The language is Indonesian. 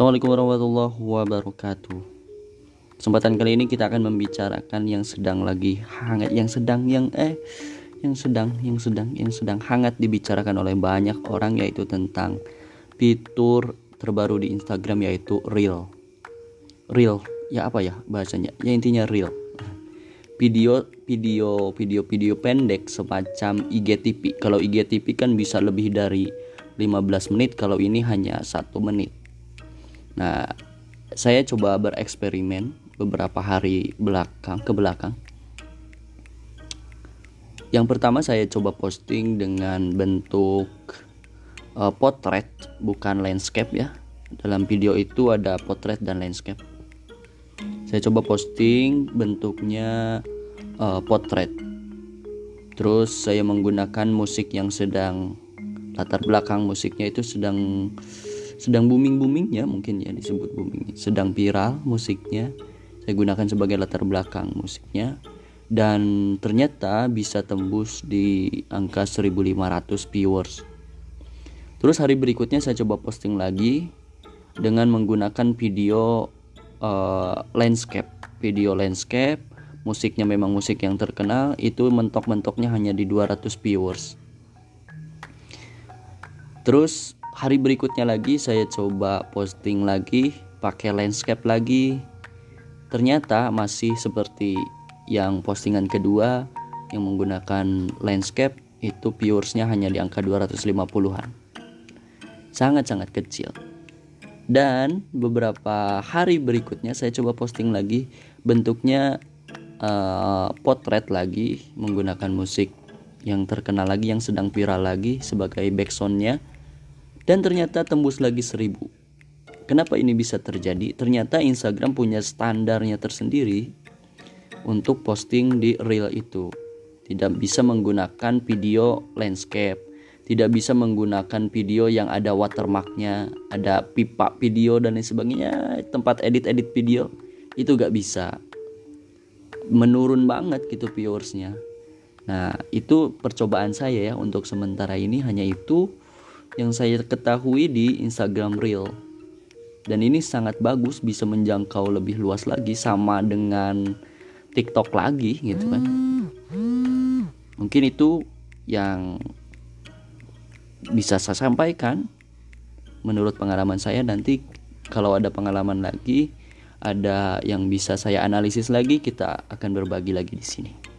Assalamualaikum warahmatullahi wabarakatuh. Kesempatan kali ini kita akan membicarakan yang sedang lagi hangat, yang sedang yang eh yang sedang yang sedang yang sedang hangat dibicarakan oleh banyak orang yaitu tentang fitur terbaru di Instagram yaitu Reel. Reel, ya apa ya bahasanya? Ya intinya Reel. Video video video video pendek semacam IGTV. Kalau IGTV kan bisa lebih dari 15 menit, kalau ini hanya satu menit Nah, saya coba bereksperimen beberapa hari belakang ke belakang. Yang pertama saya coba posting dengan bentuk uh, potret bukan landscape ya. Dalam video itu ada potret dan landscape. Saya coba posting bentuknya uh, potret. Terus saya menggunakan musik yang sedang latar belakang musiknya itu sedang sedang booming boomingnya mungkin ya disebut booming sedang viral musiknya saya gunakan sebagai latar belakang musiknya. Dan ternyata bisa tembus di angka 1500 viewers. Terus hari berikutnya saya coba posting lagi dengan menggunakan video uh, landscape. Video landscape musiknya memang musik yang terkenal itu mentok-mentoknya hanya di 200 viewers. Terus hari berikutnya lagi saya coba posting lagi pakai landscape lagi. Ternyata masih seperti yang postingan kedua yang menggunakan landscape itu viewersnya hanya di angka 250-an sangat-sangat kecil. Dan beberapa hari berikutnya saya coba posting lagi bentuknya uh, potret lagi menggunakan musik yang terkenal lagi yang sedang viral lagi sebagai backsoundnya dan ternyata tembus lagi seribu. Kenapa ini bisa terjadi? Ternyata Instagram punya standarnya tersendiri untuk posting di reel itu. Tidak bisa menggunakan video landscape, tidak bisa menggunakan video yang ada watermarknya, ada pipa video dan lain sebagainya, tempat edit-edit video itu gak bisa. Menurun banget gitu viewersnya. Nah itu percobaan saya ya untuk sementara ini hanya itu yang saya ketahui di Instagram Reel. Dan ini sangat bagus bisa menjangkau lebih luas lagi sama dengan TikTok lagi gitu kan. Mungkin itu yang bisa saya sampaikan menurut pengalaman saya nanti kalau ada pengalaman lagi ada yang bisa saya analisis lagi kita akan berbagi lagi di sini.